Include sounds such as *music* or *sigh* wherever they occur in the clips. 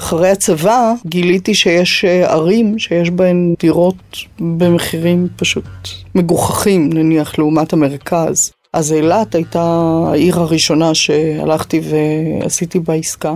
אחרי הצבא גיליתי שיש אה, ערים שיש בהן דירות במחירים פשוט מגוחכים, נניח, לעומת המרכז. אז אילת הייתה העיר הראשונה שהלכתי ועשיתי בה עסקה.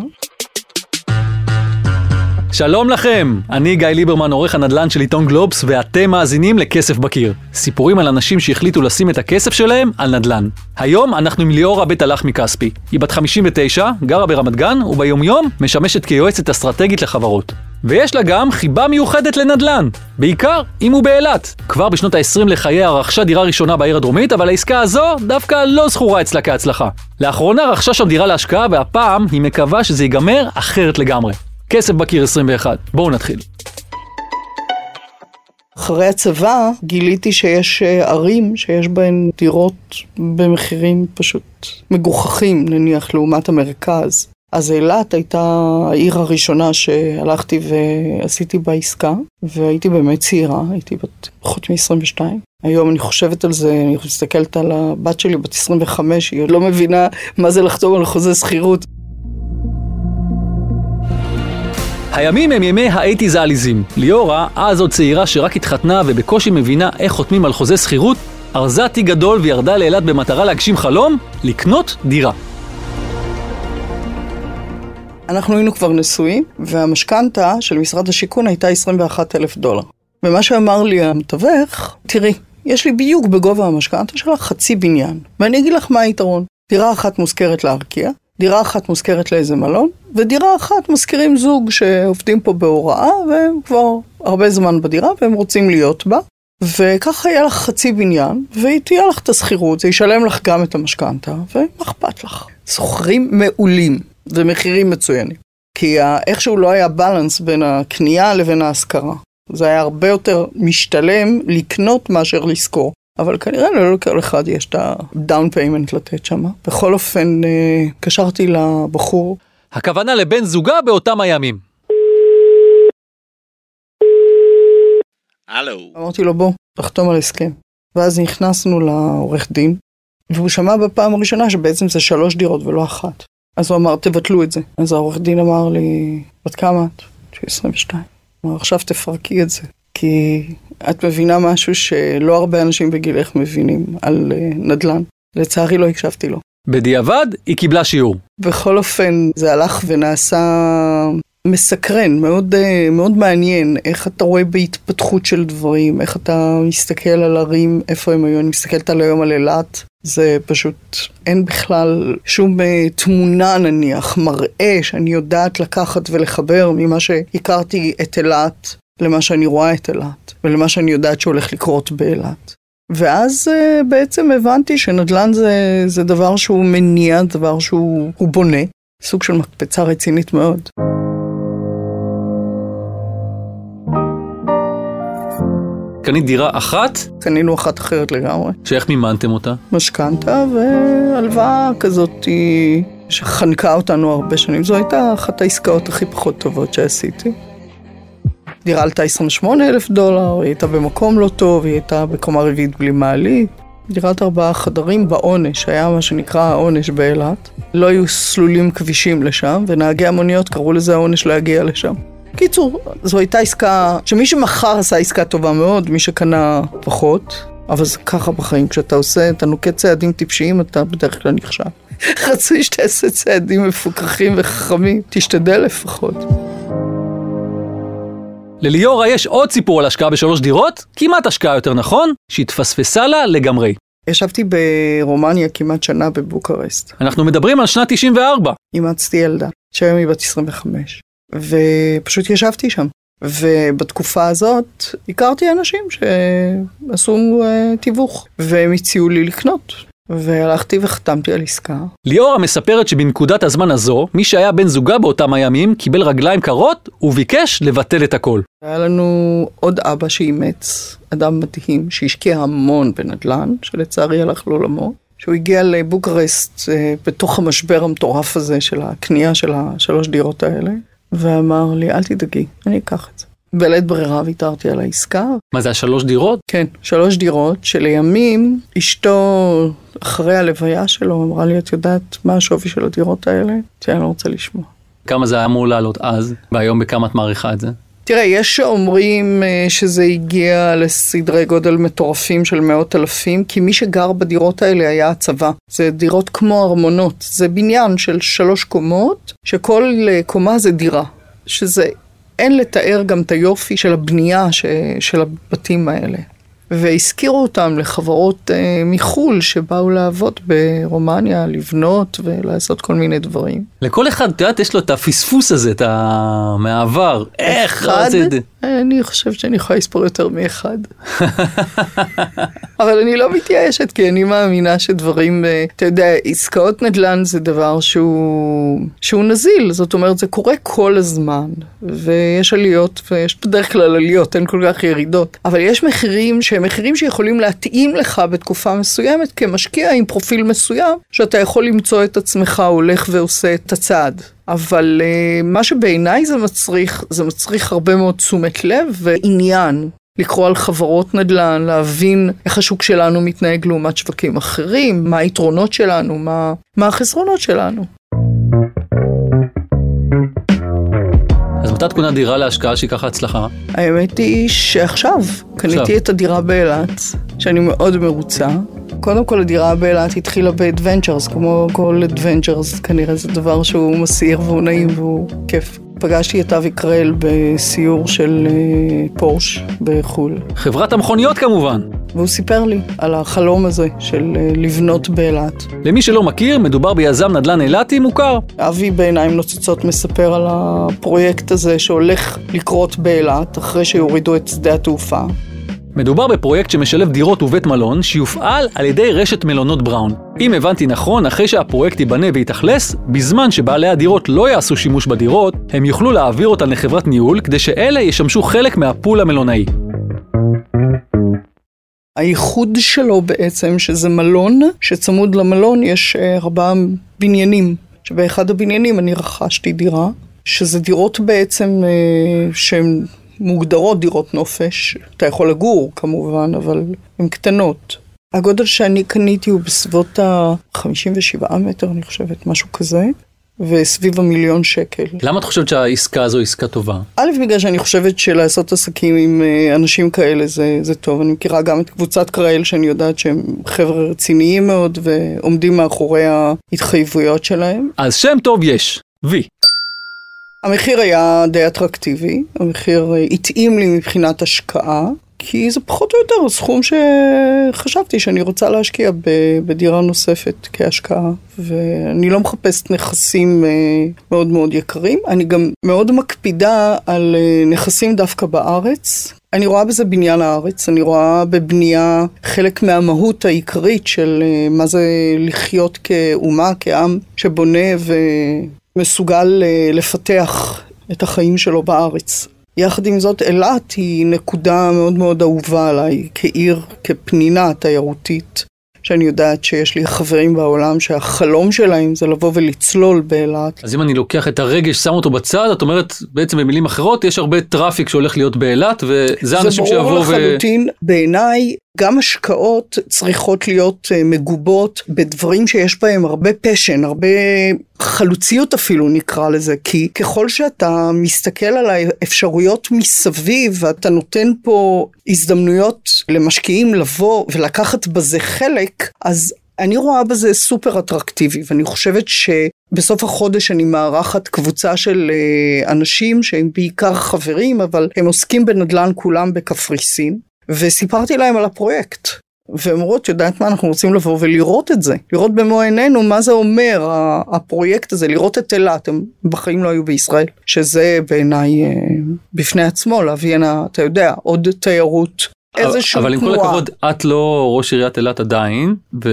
שלום לכם, אני גיא ליברמן, עורך הנדל"ן של עיתון גלובס, ואתם מאזינים לכסף בקיר. סיפורים על אנשים שהחליטו לשים את הכסף שלהם על נדל"ן. היום אנחנו עם ליאורה בית הלך מכספי. היא בת 59, גרה ברמת גן, וביומיום משמשת כיועצת אסטרטגית לחברות. ויש לה גם חיבה מיוחדת לנדל"ן, בעיקר אם הוא באילת. כבר בשנות ה-20 לחייה רכשה דירה ראשונה בעיר הדרומית, אבל העסקה הזו דווקא לא זכורה אצלה כהצלחה. לאחרונה רכשה שם דירה להשקעה, והפעם היא מקווה שזה ייגמר אחרת לגמרי. כסף בקיר 21. בואו נתחיל. אחרי הצבא גיליתי שיש אה, ערים שיש בהן דירות במחירים פשוט מגוחכים, נניח, לעומת המרכז. אז אילת הייתה העיר הראשונה שהלכתי ועשיתי בה עסקה, והייתי באמת צעירה, הייתי בת פחות מ-22. היום אני חושבת על זה, אני מסתכלת על הבת שלי בת 25, היא עוד לא מבינה מה זה לחתום על חוזה שכירות. הימים הם ימי האייטיז העליזים. ליאורה, אז עוד צעירה שרק התחתנה ובקושי מבינה איך חותמים על חוזה שכירות, ארזה תיק גדול וירדה לאילת במטרה להגשים חלום, לקנות דירה. אנחנו היינו כבר נשואים, והמשכנתה של משרד השיכון הייתה 21 אלף דולר. ומה שאמר לי המתווך, תראי, יש לי בדיוק בגובה המשכנתה שלך חצי בניין, ואני אגיד לך מה היתרון. דירה אחת מושכרת לארקיע, דירה אחת מושכרת לאיזה מלון, ודירה אחת מזכירים זוג שעובדים פה בהוראה, והם כבר הרבה זמן בדירה, והם רוצים להיות בה. וככה יהיה לך חצי בניין, ותהיה לך את השכירות, זה ישלם לך גם את המשכנתה, ומה אכפת לך? שוכרים מעולים, ומחירים מצוינים. כי איכשהו לא היה בלנס בין הקנייה לבין ההשכרה. זה היה הרבה יותר משתלם לקנות מאשר לשכור. אבל כנראה לא לכל אחד יש את ה-down payment לתת שם. בכל אופן, אה, קשרתי לבחור. הכוונה לבן זוגה באותם הימים. הלו. אמרתי לו, בוא, תחתום על הסכם. ואז נכנסנו לעורך דין, והוא שמע בפעם הראשונה שבעצם זה שלוש דירות ולא אחת. אז הוא אמר, תבטלו את זה. אז העורך דין אמר לי, בת כמה את? שהיא 22. הוא אמר, עכשיו תפרקי את זה. כי את מבינה משהו שלא הרבה אנשים בגילך מבינים על uh, נדל"ן. לצערי לא הקשבתי לו. בדיעבד, היא קיבלה שיעור. בכל אופן, זה הלך ונעשה מסקרן, מאוד, uh, מאוד מעניין, איך אתה רואה בהתפתחות של דברים, איך אתה מסתכל על ערים, איפה הם היו, אני מסתכלת על היום על אילת, זה פשוט, אין בכלל שום uh, תמונה נניח, מראה שאני יודעת לקחת ולחבר ממה שהכרתי את אילת למה שאני רואה את אילת, ולמה שאני יודעת שהולך לקרות באילת. ואז uh, בעצם הבנתי שנדל"ן זה, זה דבר שהוא מניע, דבר שהוא בונה, סוג של מקפצה רצינית מאוד. קנית דירה אחת? קנינו אחת אחרת לגמרי. שאיך מימנתם אותה? משכנתה והלוואה כזאת שחנקה אותנו הרבה שנים. זו הייתה אחת העסקאות הכי פחות טובות שעשיתי. דירה עלתה 28 אלף דולר, היא הייתה במקום לא טוב, היא הייתה בקומה רביעית בלי מעלית. דירת ארבעה חדרים בעונש, היה מה שנקרא העונש באילת. לא היו סלולים כבישים לשם, ונהגי המוניות קראו לזה העונש להגיע לשם. קיצור, זו הייתה עסקה, שמי שמכר עשה עסקה טובה מאוד, מי שקנה פחות, אבל זה ככה בחיים, כשאתה עושה, אתה נוקט צעדים טיפשיים, אתה בדרך כלל נכשל. *laughs* רצוי שתעשה צעדים מפוקחים וחכמים, תשתדל לפחות. לליאורה יש עוד סיפור על השקעה בשלוש דירות, כמעט השקעה יותר נכון, שהתפספסה לה לגמרי. ישבתי ברומניה כמעט שנה בבוקרשט. אנחנו מדברים על שנת 94. אימצתי ילדה, שהיום היא בת 25, ופשוט ישבתי שם. ובתקופה הזאת הכרתי אנשים שעשו uh, תיווך, והם הציעו לי לקנות. והלכתי וחתמתי על עסקה. ליאורה מספרת שבנקודת הזמן הזו, מי שהיה בן זוגה באותם הימים קיבל רגליים קרות וביקש לבטל את הכל. היה לנו עוד אבא שאימץ, אדם מדהים, שהשקיע המון בנדל"ן, שלצערי הלך לעולמו. שהוא הגיע לבוקרסט אה, בתוך המשבר המטורף הזה של הקנייה של השלוש דירות האלה, ואמר לי, אל תדאגי, אני אקח את זה. בלית ברירה ויתרתי על העסקה. מה זה, השלוש דירות? כן, שלוש דירות, שלימים אשתו, אחרי הלוויה שלו, אמרה לי, את יודעת מה השווי של הדירות האלה? אמרתי, אני לא רוצה לשמוע. כמה זה היה אמור לעלות אז, והיום בכמה את מעריכה את זה? תראה, יש שאומרים אה, שזה הגיע לסדרי גודל מטורפים של מאות אלפים, כי מי שגר בדירות האלה היה הצבא. זה דירות כמו ארמונות. זה בניין של שלוש קומות, שכל אה, קומה זה דירה. שזה, אין לתאר גם את היופי של הבנייה ש, של הבתים האלה. והזכירו אותם לחברות אה, מחו"ל שבאו לעבוד ברומניה, לבנות ולעשות כל מיני דברים. לכל אחד, את יודעת, יש לו את הפספוס הזה, את ה... מהעבר. איך אחד, עושה את זה? אני חושבת שאני יכולה לספור יותר מאחד. אבל אני לא מתייאשת, כי אני מאמינה שדברים, אה, אתה יודע, עסקאות נדל"ן זה דבר שהוא, שהוא נזיל, זאת אומרת, זה קורה כל הזמן, ויש עליות, ויש בדרך כלל עליות, אין כל כך ירידות, אבל יש מחירים שהם מחירים שיכולים להתאים לך בתקופה מסוימת כמשקיע עם פרופיל מסוים, שאתה יכול למצוא את עצמך הולך ועושה את הצעד. אבל uh, מה שבעיניי זה מצריך, זה מצריך הרבה מאוד תשומת לב ועניין. לקרוא על חברות נדל"ן, להבין איך השוק שלנו מתנהג לעומת שווקים אחרים, מה היתרונות שלנו, מה, מה החסרונות שלנו. אז מתי את קונה דירה להשקעה שהיא ככה הצלחה? האמת היא שעכשיו קניתי את הדירה באילת, שאני מאוד מרוצה. קודם כל הדירה באילת התחילה באדוונצ'רס, כמו כל אדוונצ'רס, כנראה זה דבר שהוא מסעיר והוא נעים והוא כיף. פגשתי את אבי קרל בסיור של uh, פורש בחו"ל. חברת המכוניות כמובן. והוא סיפר לי על החלום הזה של uh, לבנות באילת. למי שלא מכיר, מדובר ביזם נדל"ן אילתי מוכר. אבי בעיניים נוצצות מספר על הפרויקט הזה שהולך לקרות באילת אחרי שיורידו את שדה התעופה. מדובר בפרויקט שמשלב דירות ובית מלון, שיופעל על ידי רשת מלונות בראון. אם הבנתי נכון, אחרי שהפרויקט ייבנה ויתאכלס, בזמן שבעלי הדירות לא יעשו שימוש בדירות, הם יוכלו להעביר אותן לחברת ניהול, כדי שאלה ישמשו חלק מהפול המלונאי. הייחוד שלו בעצם, שזה מלון, שצמוד למלון יש אה, ארבעה בניינים, שבאחד הבניינים אני רכשתי דירה, שזה דירות בעצם אה, שהן מוגדרות דירות נופש. אתה יכול לגור כמובן, אבל הן קטנות. הגודל שאני קניתי הוא בסביבות ה-57 מטר, אני חושבת, משהו כזה. וסביב המיליון שקל. למה את חושבת שהעסקה הזו עסקה טובה? א', בגלל שאני חושבת שלעשות עסקים עם אה, אנשים כאלה זה, זה טוב. אני מכירה גם את קבוצת קראל, שאני יודעת שהם חבר'ה רציניים מאוד ועומדים מאחורי ההתחייבויות שלהם. אז שם טוב יש, וי. המחיר היה די אטרקטיבי, המחיר אה, התאים לי מבחינת השקעה, כי זה פחות או יותר הסכום שחשבתי שאני רוצה להשקיע בדירה נוספת כהשקעה, ואני לא מחפשת נכסים אה, מאוד מאוד יקרים, אני גם מאוד מקפידה על אה, נכסים דווקא בארץ. אני רואה בזה בניין הארץ, אני רואה בבנייה חלק מהמהות העיקרית של מה זה לחיות כאומה, כעם שבונה ו... מסוגל אה, לפתח את החיים שלו בארץ. יחד עם זאת, אילת היא נקודה מאוד מאוד אהובה עליי, כעיר, כפנינה תיירותית, שאני יודעת שיש לי חברים בעולם שהחלום שלהם זה לבוא ולצלול באילת. אז אם אני לוקח את הרגש, שם אותו בצד, את אומרת, בעצם במילים אחרות, יש הרבה traffic שהולך להיות באילת, וזה אנשים שיבואו ו... זה ברור לחלוטין, בעיניי גם השקעות צריכות להיות uh, מגובות בדברים שיש בהם הרבה פשן, הרבה חלוציות אפילו נקרא לזה, כי ככל שאתה מסתכל על האפשרויות מסביב ואתה נותן פה הזדמנויות למשקיעים לבוא ולקחת בזה חלק, אז אני רואה בזה סופר אטרקטיבי, ואני חושבת שבסוף החודש אני מארחת קבוצה של uh, אנשים שהם בעיקר חברים, אבל הם עוסקים בנדל"ן כולם בקפריסין. וסיפרתי להם על הפרויקט. והם אומרות, את יודעת מה, אנחנו רוצים לבוא ולראות את זה. לראות במו עינינו מה זה אומר, הפרויקט הזה, לראות את אילת, הם בחיים לא היו בישראל. שזה בעיניי אה, בפני עצמו, להביא הנה, אתה יודע, עוד תיירות איזשהו תנועה. אבל עם כל הכבוד, את לא ראש עיריית אילת עדיין, ו...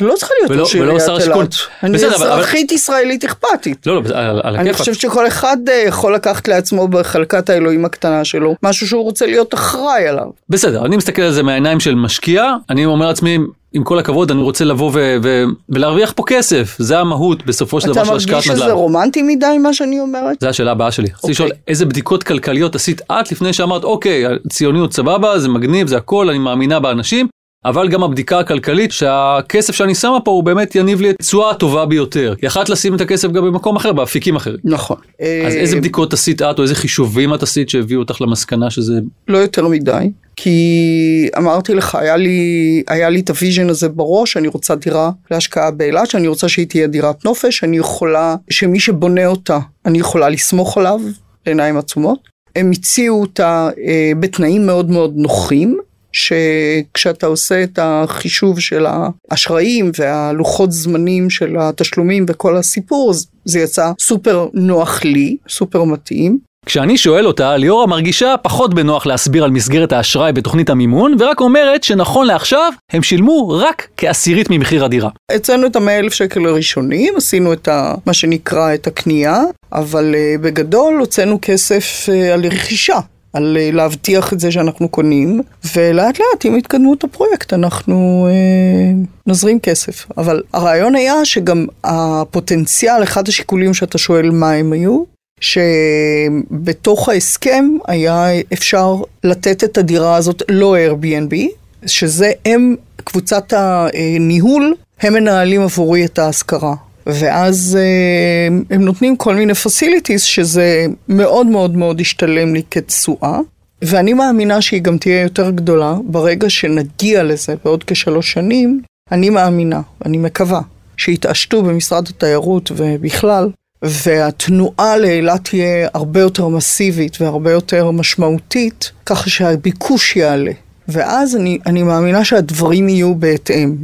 לא צריכה להיות ראש עיריית אילת. אני אזרחית ישראלית אכפתית. לא, לא, על הכיפאק. אני חושבת שכל אחד אה, יכול לקחת לעצמו בחלקת האלוהים הקטנה שלו, משהו שהוא רוצה להיות אחראי עליו. בסדר, אני מסתכל על זה מהעיניים של משקיע, אני אומר לעצמי, עם כל הכבוד, אני רוצה לבוא ו- ו- ולהרוויח פה כסף, זה המהות בסופו של דבר של השקעת נדל"ן. אתה מרגיש שזה רומנטי מדי מה שאני אומרת? זה השאלה הבאה שלי. רציתי לשאול, אוקיי. איזה בדיקות כלכליות עשית את לפני שאמרת, אוקיי, ציוניות סבבה, זה מגניב, זה הכל, אני מאמינה באנשים, אבל גם הבדיקה הכלכלית שהכסף שאני שמה פה הוא באמת יניב לי את התשואה הטובה ביותר. יכלת לשים את הכסף גם במקום אחר, באפיקים אחרים. נכון. אז איזה בדיקות עשית את, או איזה חישובים את עשית שהביאו אותך למסקנה שזה... לא יותר מדי, כי אמרתי לך, היה לי, היה לי את ה vision הזה בראש, אני רוצה דירה להשקעה באילת, שאני רוצה שהיא תהיה דירת נופש, אני יכולה, שמי שבונה אותה, אני יכולה לסמוך עליו לעיניים עצומות. הם הציעו אותה אה, בתנאים מאוד מאוד נוחים, שכשאתה עושה את החישוב של האשראים והלוחות זמנים של התשלומים וכל הסיפור, זה יצא סופר נוח לי, סופר מתאים. כשאני שואל אותה, ליאורה מרגישה פחות בנוח להסביר על מסגרת האשראי בתוכנית המימון, ורק אומרת שנכון לעכשיו, הם שילמו רק כעשירית ממחיר הדירה. הצענו את המאה אלף שקל הראשונים, עשינו את ה, מה שנקרא את הקנייה, אבל uh, בגדול הוצאנו כסף uh, על רכישה. על uh, להבטיח את זה שאנחנו קונים, ולאט לאט עם התקדמות הפרויקט אנחנו uh, נזרים כסף. אבל הרעיון היה שגם הפוטנציאל, אחד השיקולים שאתה שואל מה הם היו, שבתוך ההסכם היה אפשר לתת את הדירה הזאת לא Airbnb, שזה הם, קבוצת הניהול, הם מנהלים עבורי את ההשכרה. ואז אה, הם נותנים כל מיני פסיליטיז שזה מאוד מאוד מאוד ישתלם לי כתשואה. ואני מאמינה שהיא גם תהיה יותר גדולה ברגע שנגיע לזה בעוד כשלוש שנים. אני מאמינה, אני מקווה, שיתעשתו במשרד התיירות ובכלל, והתנועה לאילת תהיה הרבה יותר מסיבית והרבה יותר משמעותית, ככה שהביקוש יעלה. ואז אני, אני מאמינה שהדברים יהיו בהתאם.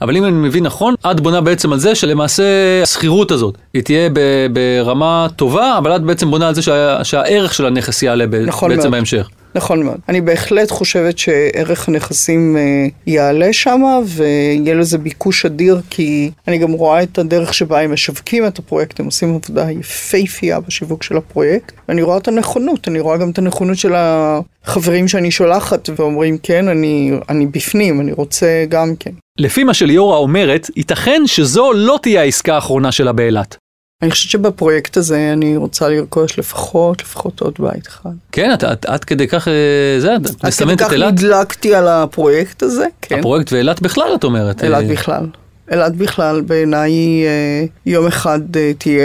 אבל אם אני מבין נכון, את בונה בעצם על זה שלמעשה השכירות הזאת, היא תהיה ברמה טובה, אבל את בעצם בונה על זה שה, שהערך של הנכס יעלה נכון בעצם מאוד. בהמשך. נכון מאוד. אני בהחלט חושבת שערך הנכסים אה, יעלה שם, ויהיה לזה ביקוש אדיר, כי אני גם רואה את הדרך שבה הם משווקים את הפרויקט, הם עושים עבודה יפייפייה בשיווק של הפרויקט, ואני רואה את הנכונות, אני רואה גם את הנכונות של החברים שאני שולחת, ואומרים, כן, אני, אני בפנים, אני רוצה גם כן. לפי מה שליאורה אומרת, ייתכן שזו לא תהיה העסקה האחרונה שלה באילת. אני חושבת שבפרויקט הזה אני רוצה לרכוש לפחות, לפחות עוד בית אחד. כן, את, את, את כדי כך, אה, זה, את מסמנת את אילת. עד כדי כך נדלקתי על הפרויקט הזה, כן. הפרויקט ואילת בכלל, את אומרת. אילת אה... בכלל. אילת בכלל, בעיניי אה, יום אחד אה, תהיה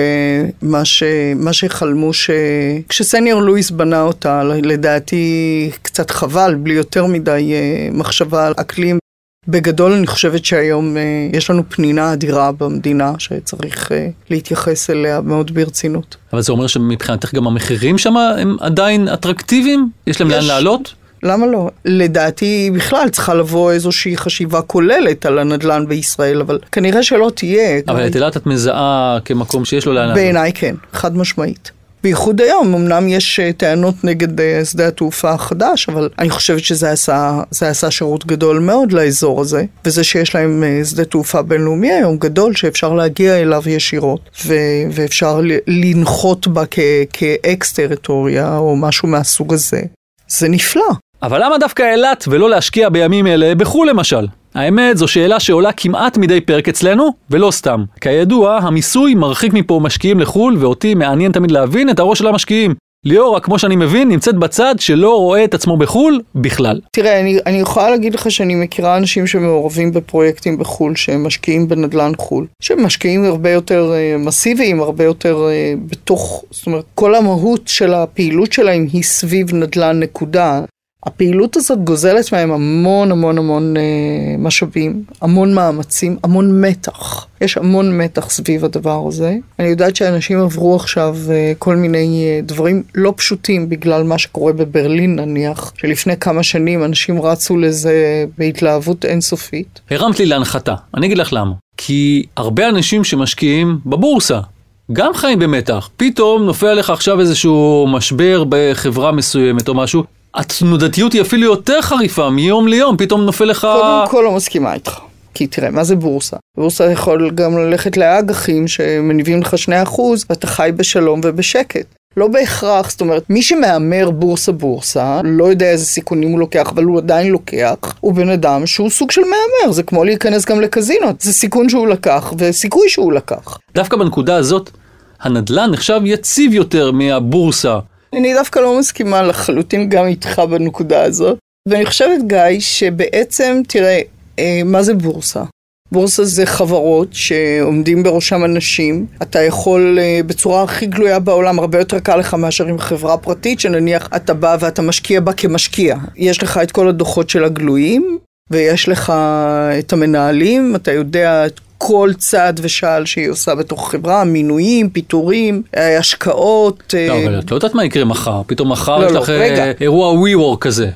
מה, ש, מה שחלמו ש... כשסניור לואיס בנה אותה, לדעתי קצת חבל, בלי יותר מדי מחשבה על אקלים בגדול אני חושבת שהיום אה, יש לנו פנינה אדירה במדינה שצריך אה, להתייחס אליה מאוד ברצינות. אבל זה אומר שמבחינתך גם המחירים שם הם עדיין אטרקטיביים? יש להם יש... לאן לעלות? למה לא? לדעתי בכלל צריכה לבוא איזושהי חשיבה כוללת על הנדל"ן בישראל, אבל כנראה שלא תהיה. אבל את אילת את מזהה כמקום שיש לו לאן לעלות. בעיניי כן, חד משמעית. בייחוד היום, אמנם יש אה, טענות נגד אה, שדה התעופה החדש, אבל אני חושבת שזה עשה, עשה שירות גדול מאוד לאזור הזה, וזה שיש להם אה, שדה תעופה בינלאומי היום גדול, שאפשר להגיע אליו ישירות, ו- ואפשר לנחות בה כ- כאקס-טריטוריה או משהו מהסוג הזה. זה נפלא. אבל למה דווקא אילת ולא להשקיע בימים אלה בחו"ל למשל? האמת, זו שאלה שעולה כמעט מדי פרק אצלנו, ולא סתם. כידוע, המיסוי מרחיק מפה משקיעים לחו"ל, ואותי מעניין תמיד להבין את הראש של המשקיעים. ליאורה, כמו שאני מבין, נמצאת בצד שלא רואה את עצמו בחו"ל בכלל. תראה, אני, אני יכולה להגיד לך שאני מכירה אנשים שמעורבים בפרויקטים בחו"ל, שהם משקיעים בנדל"ן חו"ל, שהם משקיעים הרבה יותר uh, מסיביים, הרבה יותר uh, בתוך, זאת אומרת, כל המהות של הפעילות שלהם היא סביב נדל"ן נקודה. הפעילות הזאת גוזלת מהם המון המון המון אה, משאבים, המון מאמצים, המון מתח. יש המון מתח סביב הדבר הזה. אני יודעת שאנשים עברו עכשיו אה, כל מיני אה, דברים לא פשוטים בגלל מה שקורה בברלין נניח, שלפני כמה שנים אנשים רצו לזה בהתלהבות אינסופית. הרמת לי להנחתה, אני אגיד לך למה. כי הרבה אנשים שמשקיעים בבורסה, גם חיים במתח. פתאום נופל עליך עכשיו איזשהו משבר בחברה מסוימת או משהו, התנודתיות היא אפילו יותר חריפה מיום ליום, פתאום נופל לך... קודם כל לא מסכימה איתך. כי תראה, מה זה בורסה? בורסה יכול גם ללכת לאג"חים שמניבים לך 2% ואתה חי בשלום ובשקט. לא בהכרח, זאת אומרת, מי שמהמר בורסה בורסה, לא יודע איזה סיכונים הוא לוקח, אבל הוא עדיין לוקח, הוא בן אדם שהוא סוג של מהמר, זה כמו להיכנס גם לקזינות, זה סיכון שהוא לקח וסיכוי שהוא לקח. דווקא בנקודה הזאת, הנדל"ן נחשב יציב יותר מהבורסה. אני דווקא לא מסכימה לחלוטין גם איתך בנקודה הזאת. ואני חושבת, גיא, שבעצם, תראה, אה, מה זה בורסה? בורסה זה חברות שעומדים בראשם אנשים. אתה יכול אה, בצורה הכי גלויה בעולם, הרבה יותר קל לך מאשר עם חברה פרטית, שנניח אתה בא ואתה משקיע בה כמשקיע. יש לך את כל הדוחות של הגלויים, ויש לך את המנהלים, אתה יודע את כל צעד ושעל שהיא עושה בתוך חברה, מינויים, פיטורים, אה, השקעות. לא, אבל את לא יודעת מה יקרה מחר, פתאום מחר לא, יש לא, לך. אה, אירוע WeWork כזה.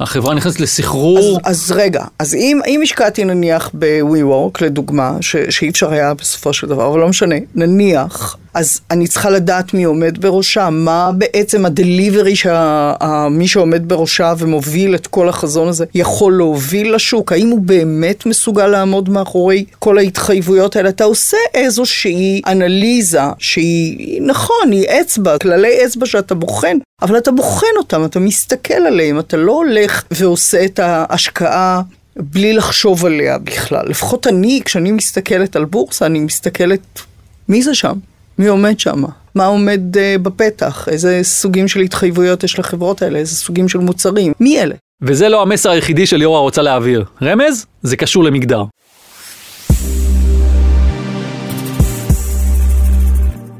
החברה נכנסת לסחרור. אז, אז רגע, אז אם, אם השקעתי נניח ב-WeWork, לדוגמה, ש, שאי אפשר היה בסופו של דבר, אבל לא משנה, נניח, אז אני צריכה לדעת מי עומד בראשה, מה בעצם הדליברי שמי שעומד בראשה ומוביל את כל החזון הזה יכול להוביל לשוק, האם הוא באמת מסוגל לעמוד מאחורי כל ההתחייבויות האלה? אתה עושה איזושהי אנליזה שהיא, נכון, היא אצבע, כללי אצבע שאתה בוחן, אבל אתה בוחן אותם, אתה מסתכל עליהם, אתה לא הולך ועושה את ההשקעה בלי לחשוב עליה בכלל. לפחות אני, כשאני מסתכלת על בורסה, אני מסתכלת, מי זה שם? מי עומד שם? מה עומד uh, בפתח? איזה סוגים של התחייבויות יש לחברות האלה? איזה סוגים של מוצרים? מי אלה? וזה לא המסר היחידי שליאורה רוצה להעביר. רמז? זה קשור למגדר.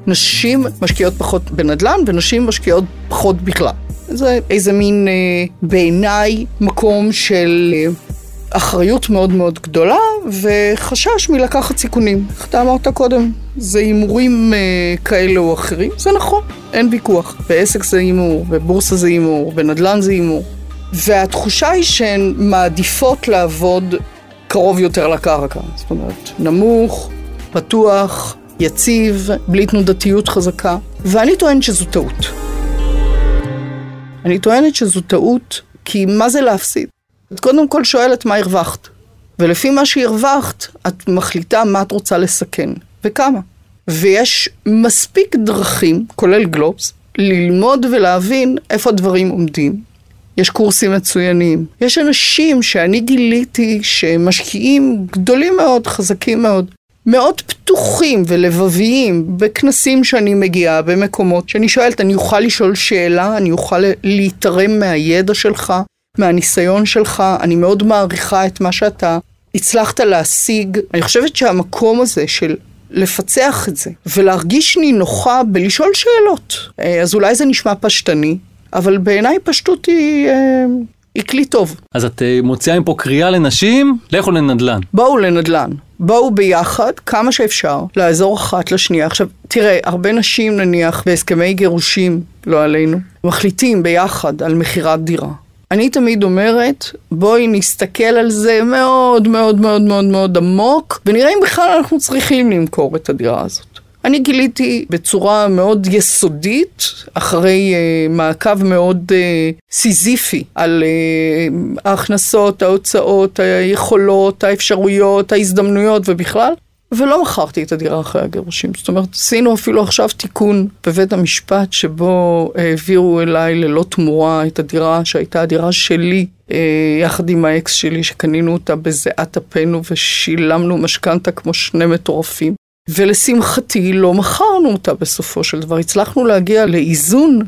נשים משקיעות פחות בנדל"ן ונשים משקיעות פחות בכלל. זה איזה מין, אה, בעיניי, מקום של אה, אחריות מאוד מאוד גדולה וחשש מלקחת סיכונים. איך אתה אמרת קודם, זה הימורים אה, כאלה או אחרים, זה נכון, אין ויכוח. בעסק זה הימור, בבורסה זה הימור, בנדל"ן זה הימור. והתחושה היא שהן מעדיפות לעבוד קרוב יותר לקרקע. זאת אומרת, נמוך, פתוח, יציב, בלי תנודתיות חזקה. ואני טוענת שזו טעות. אני טוענת שזו טעות, כי מה זה להפסיד? את קודם כל שואלת מה הרווחת. ולפי מה שהרווחת, את מחליטה מה את רוצה לסכן, וכמה. ויש מספיק דרכים, כולל גלובס, ללמוד ולהבין איפה הדברים עומדים. יש קורסים מצוינים. יש אנשים שאני גיליתי שהם משקיעים גדולים מאוד, חזקים מאוד, מאוד פתוחים ולבביים בכנסים שאני מגיעה, במקומות שאני שואלת, אני אוכל לשאול שאלה, אני אוכל להתערם מהידע שלך, מהניסיון שלך, אני מאוד מעריכה את מה שאתה הצלחת להשיג. אני חושבת שהמקום הזה של לפצח את זה ולהרגיש נינוחה בלשאול שאלות, אה, אז אולי זה נשמע פשטני, אבל בעיניי פשטות היא, אה, היא כלי טוב. אז את אה, מוציאה מפה קריאה לנשים, לכו לנדל"ן. בואו לנדל"ן, בואו ביחד, כמה שאפשר, לעזור אחת לשנייה. עכשיו, תראה, הרבה נשים נניח בהסכמי גירושים, לא עלינו, מחליטים ביחד על מכירת דירה. אני תמיד אומרת, בואי נסתכל על זה מאוד מאוד מאוד מאוד מאוד עמוק, ונראה אם בכלל אנחנו צריכים למכור את הדירה הזאת. אני גיליתי בצורה מאוד יסודית, אחרי uh, מעקב מאוד uh, סיזיפי על uh, ההכנסות, ההוצאות, היכולות, האפשרויות, ההזדמנויות ובכלל, ולא מכרתי את הדירה אחרי הגירושים. זאת אומרת, עשינו אפילו עכשיו תיקון בבית המשפט, שבו העבירו אליי ללא תמורה את הדירה שהייתה הדירה שלי, יחד עם האקס שלי, שקנינו אותה בזיעת אפינו ושילמנו משכנתה כמו שני מטורפים. ולשמחתי לא מכרנו אותה בסופו של דבר. הצלחנו להגיע לאיזון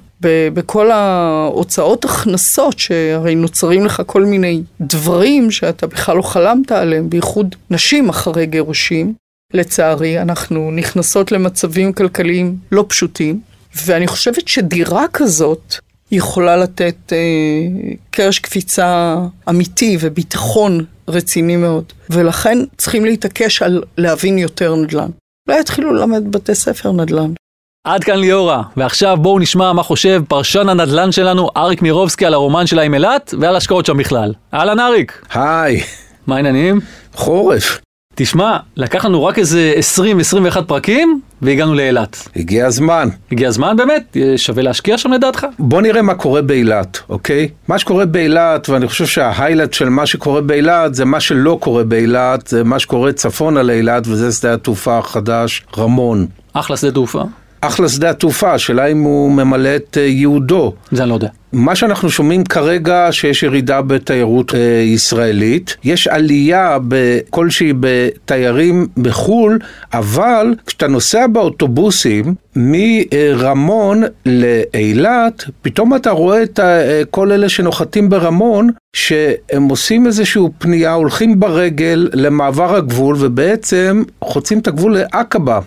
בכל ההוצאות הכנסות, שהרי נוצרים לך כל מיני דברים שאתה בכלל לא חלמת עליהם, בייחוד נשים אחרי גירושים. לצערי, אנחנו נכנסות למצבים כלכליים לא פשוטים, ואני חושבת שדירה כזאת יכולה לתת אה, קרש קפיצה אמיתי וביטחון רציני מאוד. ולכן צריכים להתעקש על להבין יותר נדל"ן. אולי יתחילו ללמד בתי ספר נדל"ן. עד כאן ליאורה, ועכשיו בואו נשמע מה חושב פרשן הנדל"ן שלנו אריק מירובסקי על הרומן שלה עם אילת ועל השקעות שם בכלל. אהלן אריק, היי, מה העניינים? חורף. תשמע, לקח לנו רק איזה 20-21 פרקים והגענו לאילת. הגיע הזמן. הגיע הזמן באמת? שווה להשקיע שם לדעתך? בוא נראה מה קורה באילת, אוקיי? מה שקורה באילת, ואני חושב שההיילייט של מה שקורה באילת זה מה שלא קורה באילת, זה מה שקורה צפונה לאילת, וזה שדה התעופה החדש, רמון. אחלה שדה תעופה. אחלה שדה התעופה, השאלה אם הוא ממלא את אה, ייעודו. זה אני לא יודע. מה שאנחנו שומעים כרגע שיש ירידה בתיירות אה, ישראלית, יש עלייה כלשהי בתיירים בחו"ל, אבל כשאתה נוסע באוטובוסים מרמון לאילת, פתאום אתה רואה את אה, כל אלה שנוחתים ברמון, שהם עושים איזושהי פנייה, הולכים ברגל למעבר הגבול ובעצם חוצים את הגבול לעקבה.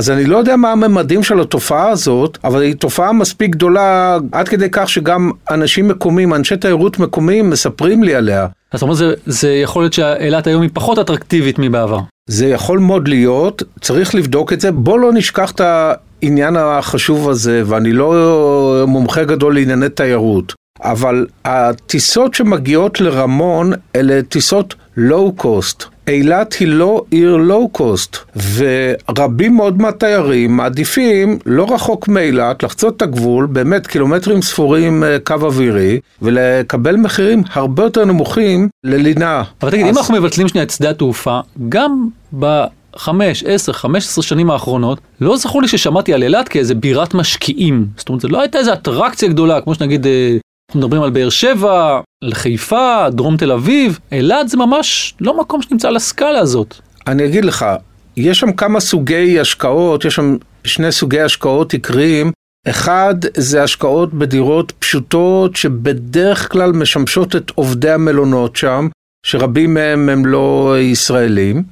אז אני לא יודע מה הממדים של התופעה הזאת, אבל היא תופעה מספיק גדולה עד כדי כך שגם אנשים מקומיים, אנשי תיירות מקומיים, מספרים לי עליה. זאת אומרת, זה, זה יכול להיות שאילת היום היא פחות אטרקטיבית מבעבר. זה יכול מאוד להיות, צריך לבדוק את זה. בוא לא נשכח את העניין החשוב הזה, ואני לא מומחה גדול לענייני תיירות, אבל הטיסות שמגיעות לרמון אלה טיסות לואו קוסט. אילת היא לא עיר לואו קוסט, ורבים מאוד מהתיירים מעדיפים לא רחוק מאילת לחצות את הגבול, באמת קילומטרים ספורים אה, קו אווירי, ולקבל מחירים הרבה יותר נמוכים ללינה. אבל תגיד, אז... אם אנחנו מבטלים שנייה את שדה התעופה, גם ב... חמש, עשר, חמש עשרה שנים האחרונות, לא זכור לי ששמעתי על אילת כאיזה בירת משקיעים. זאת אומרת, זו לא הייתה איזו אטרקציה גדולה, כמו שנגיד אה, אנחנו מדברים על באר שבע, על חיפה, דרום תל אביב, אילת זה ממש לא מקום שנמצא על הסקאלה הזאת. אני אגיד לך, יש שם כמה סוגי השקעות, יש שם שני סוגי השקעות עיקריים. אחד זה השקעות בדירות פשוטות שבדרך כלל משמשות את עובדי המלונות שם, שרבים מהם הם לא ישראלים.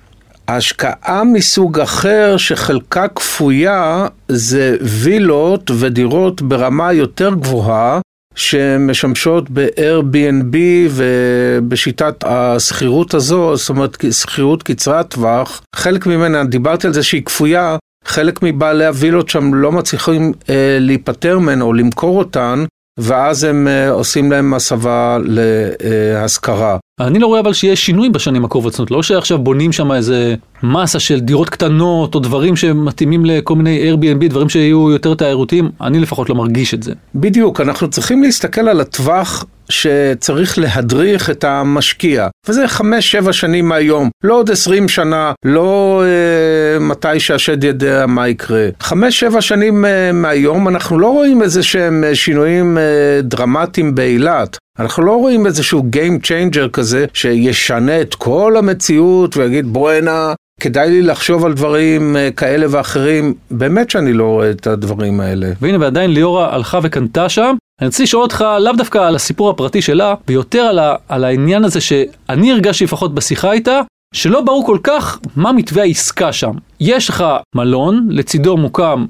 ההשקעה מסוג אחר שחלקה כפויה זה וילות ודירות ברמה יותר גבוהה שמשמשות ב-Airbnb ובשיטת השכירות הזו, זאת אומרת שכירות קצרת טווח, חלק ממנה, דיברתי על זה שהיא כפויה, חלק מבעלי הווילות שם לא מצליחים אה, להיפטר מהן או למכור אותן, ואז הם אה, עושים להם הסבה להשכרה. אני לא רואה אבל שיש שינוי בשנים הקרובות, זאת אומרת לא שעכשיו בונים שם איזה מסה של דירות קטנות או דברים שמתאימים לכל מיני Airbnb, דברים שיהיו יותר תיירותיים, אני לפחות לא מרגיש את זה. בדיוק, אנחנו צריכים להסתכל על הטווח שצריך להדריך את המשקיע, וזה חמש, שבע שנים מהיום, לא עוד עשרים שנה, לא אה, מתי שהשד יודע מה יקרה. חמש, שבע שנים אה, מהיום אנחנו לא רואים איזה שהם אה, שינויים אה, דרמטיים באילת. אנחנו לא רואים איזשהו Game Changer כזה שישנה את כל המציאות ויגיד בואנה, כדאי לי לחשוב על דברים אה, כאלה ואחרים, באמת שאני לא רואה את הדברים האלה. והנה ועדיין ליאורה הלכה וקנתה שם. אני רוצה לשאול אותך לאו דווקא על הסיפור הפרטי שלה, ויותר על, ה, על העניין הזה שאני הרגשתי לפחות בשיחה איתה, שלא ברור כל כך מה מתווה העסקה שם. יש לך מלון, לצידו מוקם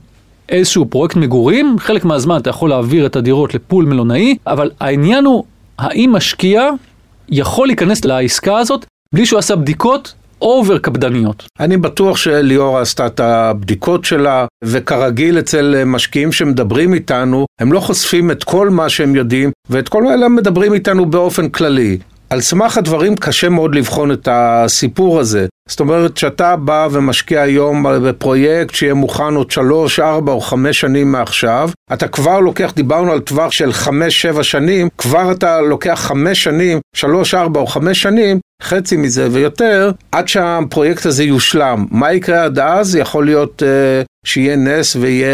איזשהו פרויקט מגורים, חלק מהזמן אתה יכול להעביר את הדירות ל pool מלונאי, אבל העניין הוא האם משקיע יכול להיכנס לעסקה הזאת בלי שהוא עשה בדיקות over קפדניות. אני בטוח שליאור עשתה את הבדיקות שלה, וכרגיל אצל משקיעים שמדברים איתנו, הם לא חושפים את כל מה שהם יודעים, ואת כל אלה מדברים איתנו באופן כללי. על סמך הדברים קשה מאוד לבחון את הסיפור הזה. זאת אומרת, שאתה בא ומשקיע היום בפרויקט שיהיה מוכן עוד שלוש, ארבע או חמש שנים מעכשיו, אתה כבר לוקח, דיברנו על טווח של חמש, שבע שנים, כבר אתה לוקח חמש שנים, שלוש, ארבע או חמש שנים, חצי מזה ויותר, עד שהפרויקט הזה יושלם. מה יקרה עד אז? יכול להיות uh, שיהיה נס ויהיה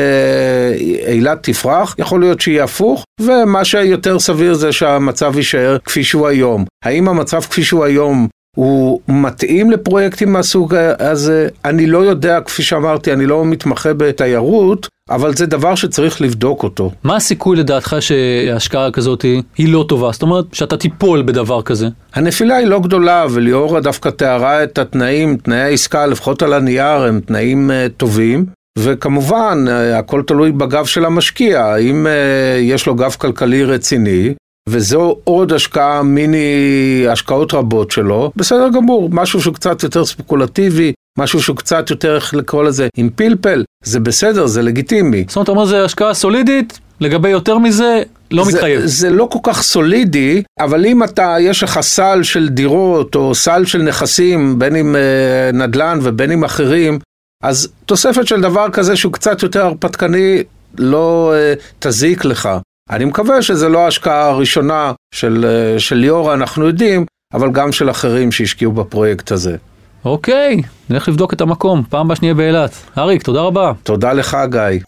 אילת תפרח, יכול להיות שיהיה הפוך, ומה שיותר סביר זה שהמצב יישאר כפי שהוא היום. האם המצב כפי שהוא היום הוא מתאים לפרויקטים מהסוג הזה? אני לא יודע, כפי שאמרתי, אני לא מתמחה בתיירות, אבל זה דבר שצריך לבדוק אותו. מה הסיכוי לדעתך שהשקעה כזאת היא לא טובה? זאת אומרת, שאתה תיפול בדבר כזה. הנפילה היא לא גדולה, וליאורה דווקא תיארה את התנאים, תנאי העסקה, לפחות על הנייר, הם תנאים uh, טובים. וכמובן, uh, הכל תלוי בגב של המשקיע, האם uh, יש לו גב כלכלי רציני, וזו עוד השקעה מיני השקעות רבות שלו, בסדר גמור, משהו שהוא קצת יותר ספקולטיבי, משהו שהוא קצת יותר, איך לקרוא לזה, עם פלפל, זה בסדר, זה לגיטימי. זאת אומרת, אתה אומר זה השקעה סולידית, לגבי יותר מזה, לא זה, מתחייב. זה לא כל כך סולידי, אבל אם אתה, יש לך סל של דירות או סל של נכסים, בין אם אה, נדל"ן ובין אם אחרים, אז תוספת של דבר כזה שהוא קצת יותר הרפתקני, לא אה, תזיק לך. אני מקווה שזה לא ההשקעה הראשונה של, אה, של ליאורה, אנחנו יודעים, אבל גם של אחרים שהשקיעו בפרויקט הזה. אוקיי, נלך לבדוק את המקום, פעם הבאה שנהיה באילת. אריק, תודה רבה. תודה לך, גיא.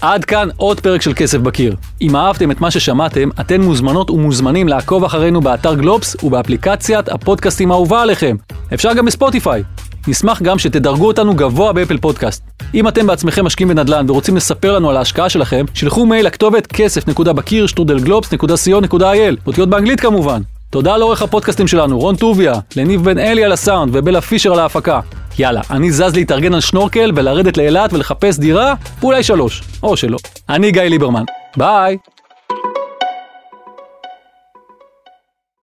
עד כאן עוד פרק של כסף בקיר. אם אהבתם את מה ששמעתם, אתן מוזמנות ומוזמנים לעקוב אחרינו באתר גלובס ובאפליקציית הפודקאסטים האהובה עליכם. אפשר גם בספוטיפיי. נשמח גם שתדרגו אותנו גבוה באפל פודקאסט. אם אתם בעצמכם משקיעים בנדל"ן ורוצים לספר לנו על ההשקעה שלכם, שלחו מייל לכתובת כסף.בקיר שטרודל גלובס.co.il, אותיות באנגלית כמובן. תודה לעורך הפודקאסטים שלנו, רון טוביה, לניב בן אלי על הסאונד ובלה פישר על ההפקה. יאללה, אני זז להתארגן על שנורקל ולרדת לאילת ולחפש דירה, ואולי שלוש, או שלא. אני גיא ליברמן. ביי!